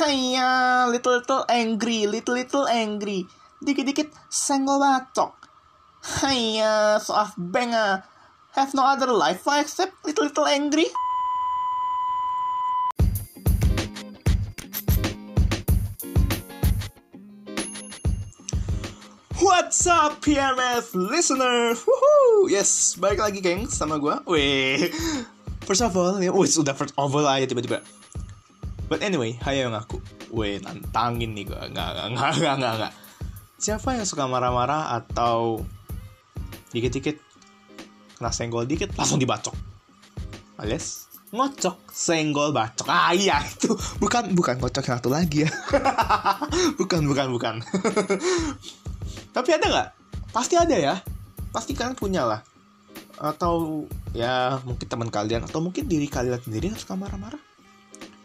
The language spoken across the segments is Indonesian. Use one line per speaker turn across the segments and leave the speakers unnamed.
Hanya little little angry, little little angry. Dikit-dikit senggol bacok. Hanya so of bang ah. Have no other life except little little angry. What's up PMF listener? Woohoo! Yes, balik lagi geng sama gue. Weh, first of all, ya, wih sudah first of all aja tiba-tiba. But anyway, hayo ngaku. Weh, nantangin nih gue. Nggak, nggak, nggak, nggak, nggak, nggak. Siapa yang suka marah-marah atau dikit-dikit kena senggol dikit langsung dibacok? Alias ngocok, senggol, bacok. Ah iya itu bukan bukan ngocok yang satu lagi ya. bukan bukan bukan. Tapi ada nggak? Pasti ada ya. Pasti kalian punya lah. Atau ya mungkin teman kalian atau mungkin diri kalian sendiri yang suka marah-marah.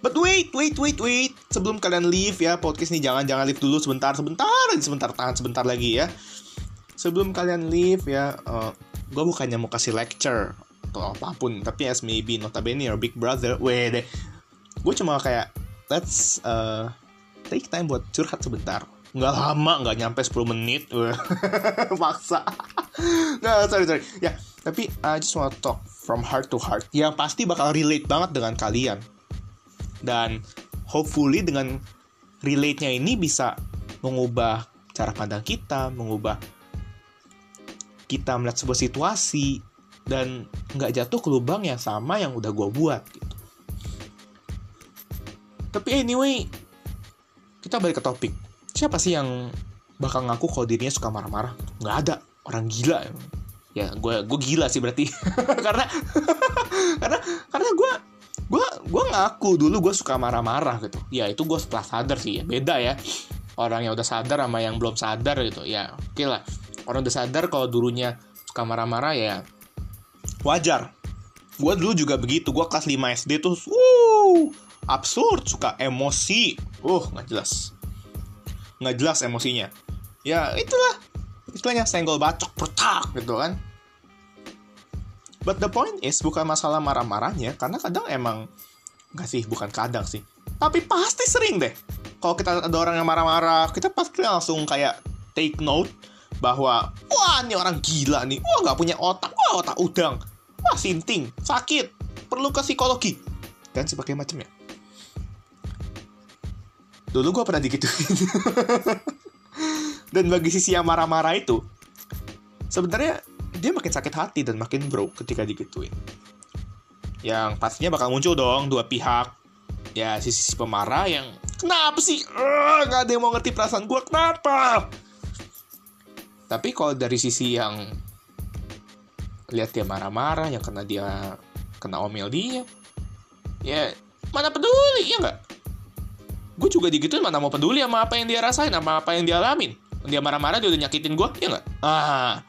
But wait, wait, wait, wait. Sebelum kalian leave ya podcast ini jangan jangan leave dulu. Sebentar, sebentar, sebentar tahan sebentar lagi ya. Sebelum kalian leave ya, uh, gue bukannya mau kasih lecture atau apa pun, tapi as maybe notabene your big brother, weh deh. Gue cuma kayak let's uh, take time buat curhat sebentar. Nggak lama nggak nyampe 10 menit. Maksa. Nggak sorry sorry. Ya tapi I just want to talk from heart to heart. Yang pasti bakal relate banget dengan kalian dan hopefully dengan relate-nya ini bisa mengubah cara pandang kita mengubah kita melihat sebuah situasi dan nggak jatuh ke lubang yang sama yang udah gue buat gitu. Tapi anyway kita balik ke topik. Siapa sih yang bakal ngaku kalau dirinya suka marah-marah? Nggak ada. Orang gila ya gue gue gila sih berarti. Karena karena karena gue gue ngaku dulu gue suka marah-marah gitu. Ya itu gue setelah sadar sih ya. Beda ya. Orang yang udah sadar sama yang belum sadar gitu. Ya oke okay lah. Orang udah sadar kalau dulunya suka marah-marah ya wajar. Gue dulu juga begitu. Gue kelas 5 SD tuh uh absurd. Suka emosi. Uh nggak jelas. Nggak jelas emosinya. Ya itulah istilahnya senggol bacok pertak gitu kan. But the point is bukan masalah marah-marahnya karena kadang emang nggak sih bukan kadang sih. Tapi pasti sering deh. Kalau kita ada orang yang marah-marah kita pasti langsung kayak take note bahwa wah ini orang gila nih. Wah nggak punya otak. Wah otak udang. Wah sinting. Sakit. Perlu ke psikologi. Dan sebagainya macamnya dulu gue pernah digituin. Dan bagi sisi yang marah-marah itu sebenarnya dia makin sakit hati dan makin broke ketika digituin yang pastinya bakal muncul dong dua pihak. Ya sisi, -sisi pemarah yang kenapa sih? Nggak ada yang mau ngerti perasaan gue kenapa? Tapi kalau dari sisi yang lihat dia marah-marah yang kena dia kena omel dia ya mana peduli ya nggak? Gue juga digituin mana mau peduli sama apa yang dia rasain sama apa yang dia alamin. Dia marah-marah dia udah nyakitin gue ya nggak? Ah.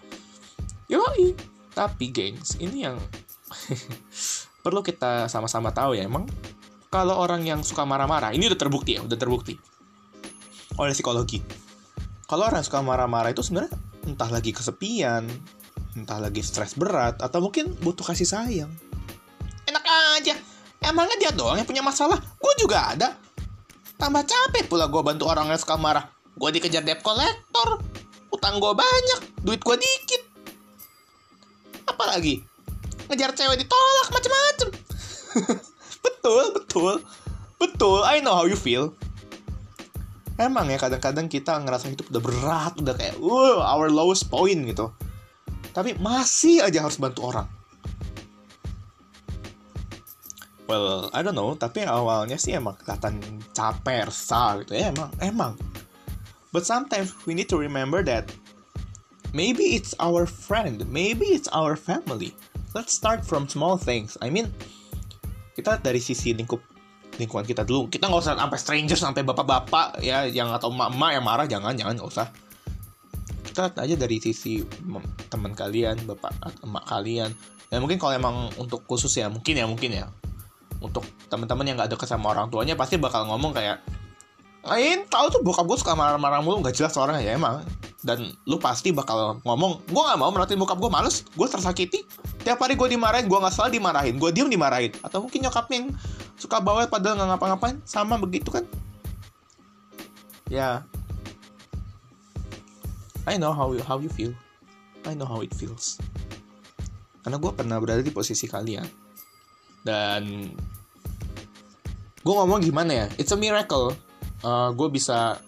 Yoi. Tapi gengs ini yang perlu kita sama-sama tahu ya emang kalau orang yang suka marah-marah ini udah terbukti ya udah terbukti oleh psikologi kalau orang suka marah-marah itu sebenarnya entah lagi kesepian entah lagi stres berat atau mungkin butuh kasih sayang enak aja emangnya dia doang yang punya masalah gue juga ada Tambah capek pula gue bantu orang yang suka marah. Gue dikejar debt collector. Utang gue banyak, duit gue dikit. Apalagi? Ngejar cewek ditolak macem-macem. betul, betul. Betul, I know how you feel. Emang ya kadang-kadang kita ngerasa hidup udah berat, udah kayak, uh, our lowest point gitu. Tapi masih aja harus bantu orang. well I don't know tapi awalnya sih emang kelihatan capek resah gitu ya emang emang but sometimes we need to remember that maybe it's our friend maybe it's our family let's start from small things. I mean kita dari sisi lingkup lingkungan kita dulu. Kita nggak usah sampai stranger sampai bapak-bapak ya yang atau emak-emak yang marah jangan jangan nggak usah. Kita aja dari sisi teman kalian bapak atau emak kalian. Dan mungkin kalau emang untuk khusus ya mungkin ya mungkin ya. Untuk teman-teman yang gak deket sama orang tuanya pasti bakal ngomong kayak lain tahu tuh bokap gue suka marah-marah mulu. Nggak jelas orangnya ya emang. Dan lu pasti bakal ngomong gue nggak mau merhatiin bokap gue males. Gue tersakiti tiap hari gue dimarahin gue nggak salah dimarahin gue diem dimarahin. Atau mungkin nyokapnya yang suka bawa padahal nggak ngapa-ngapain sama begitu kan? Ya. I know how you how you feel. I know how it feels. Karena gue pernah berada di posisi kalian. Dan gue ngomong gimana ya? It's a miracle. Uh, gue bisa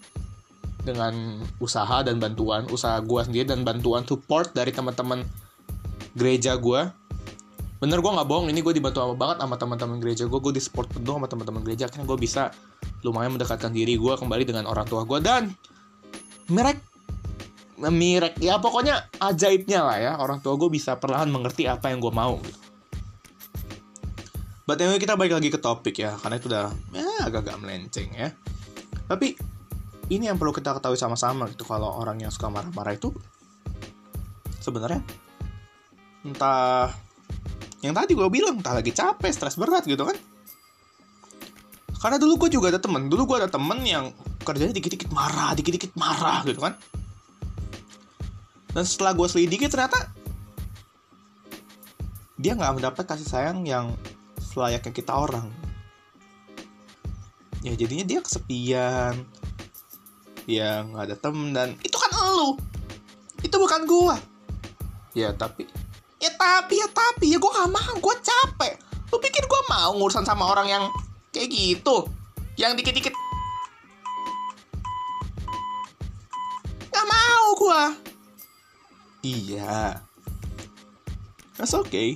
dengan usaha dan bantuan usaha gue sendiri dan bantuan support dari teman-teman gereja gue bener gue nggak bohong. Ini gue dibantu sama banget sama teman-teman gereja gue gue di support penuh sama teman-teman gereja. Akhirnya gue bisa lumayan mendekatkan diri gue kembali dengan orang tua gue dan merek mirek ya pokoknya ajaibnya lah ya. Orang tua gue bisa perlahan mengerti apa yang gue mau. Gitu. But anyway kita balik lagi ke topik ya. Karena itu udah ya agak-agak melenceng ya. Tapi ini yang perlu kita ketahui sama-sama gitu. Kalau orang yang suka marah-marah itu sebenarnya entah yang tadi gue bilang entah lagi capek, stres berat gitu kan. Karena dulu gue juga ada temen, dulu gue ada temen yang kerjanya dikit-dikit marah, dikit-dikit marah gitu kan. Dan setelah gue selidiki ternyata dia nggak mendapat kasih sayang yang selayaknya kita orang. Ya jadinya dia kesepian. Ya nggak ada temen dan itu kan lu itu bukan gua. Ya tapi ya tapi ya tapi ya gua gak mau gua capek lu pikir gua mau ngurusan sama orang yang kayak gitu yang dikit-dikit gak mau gua Iya. That's okay.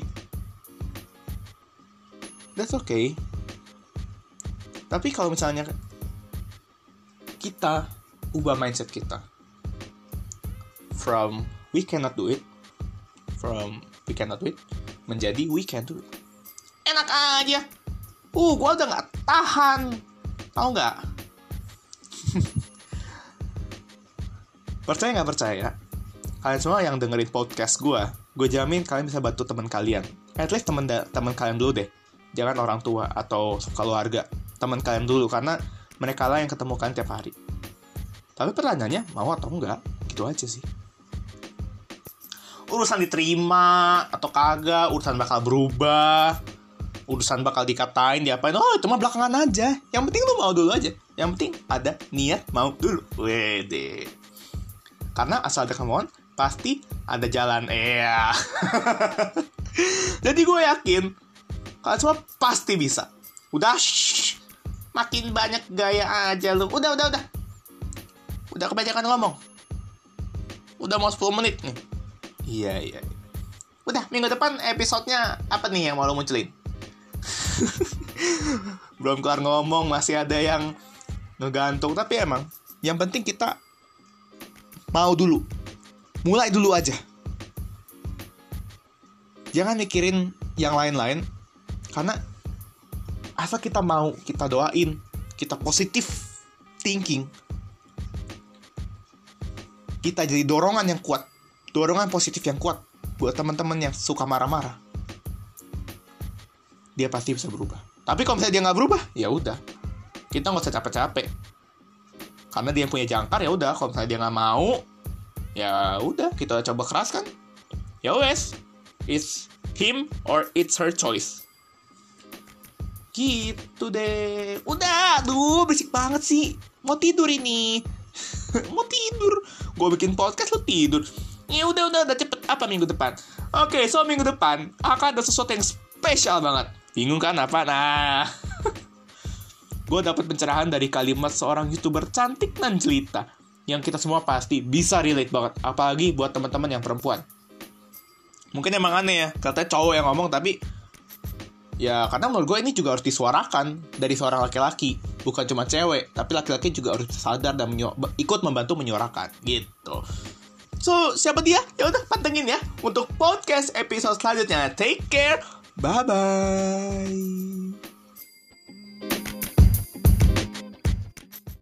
That's okay. Tapi kalau misalnya kita ubah mindset kita from we cannot do it from we cannot do it menjadi we can do it. Enak aja. Uh, gua udah nggak tahan. Tahu nggak? percaya nggak percaya? kalian semua yang dengerin podcast gue, gue jamin kalian bisa bantu teman kalian. At least teman teman kalian dulu deh. Jangan orang tua atau keluarga. Teman kalian dulu karena mereka lah yang ketemu kalian tiap hari. Tapi pertanyaannya mau atau enggak? Gitu aja sih. Urusan diterima atau kagak, urusan bakal berubah, urusan bakal dikatain, diapain, oh itu mah belakangan aja. Yang penting lu mau dulu aja. Yang penting ada niat mau dulu. Wede. Karena asal ada kemauan, pasti ada jalan. Iya. Jadi gue yakin kalian semua pasti bisa. Udah shh, makin banyak gaya aja lu. Udah udah udah. Udah kebanyakan ngomong. Udah mau 10 menit nih iya iya udah minggu depan episodenya apa nih yang mau lo munculin? Belum kelar ngomong masih ada yang ngegantung. Tapi emang yang penting kita mau dulu. Mulai dulu aja. Jangan mikirin yang lain-lain karena asal kita mau kita doain kita positif thinking kita jadi dorongan yang kuat dorongan positif yang kuat buat teman-teman yang suka marah-marah. Dia pasti bisa berubah. Tapi kalau misalnya dia nggak berubah ya udah. Kita nggak usah capek-capek. Karena dia punya jangkar ya udah. Kalau misalnya dia nggak mau ya udah. Kita coba keras kan? Ya wes. It's him or it's her choice. Gitu deh. Udah. Aduh berisik banget sih. Mau tidur ini. Mau tidur. Gue bikin podcast lo tidur ya udah udah udah cepet. Apa minggu depan? Oke okay, so minggu depan akan ada sesuatu yang spesial banget. Bingung kan apa? Nah. Gue dapat pencerahan dari kalimat seorang youtuber cantik dan jelita yang kita semua pasti bisa relate banget apalagi buat teman-teman yang perempuan. Mungkin emang aneh ya katanya cowok yang ngomong tapi ya karena menurut gue ini juga harus disuarakan dari seorang laki-laki bukan cuma cewek tapi laki-laki juga harus sadar dan ikut membantu menyuarakan gitu so siapa dia? Ya udah pantengin ya untuk podcast episode selanjutnya. Take care. Bye bye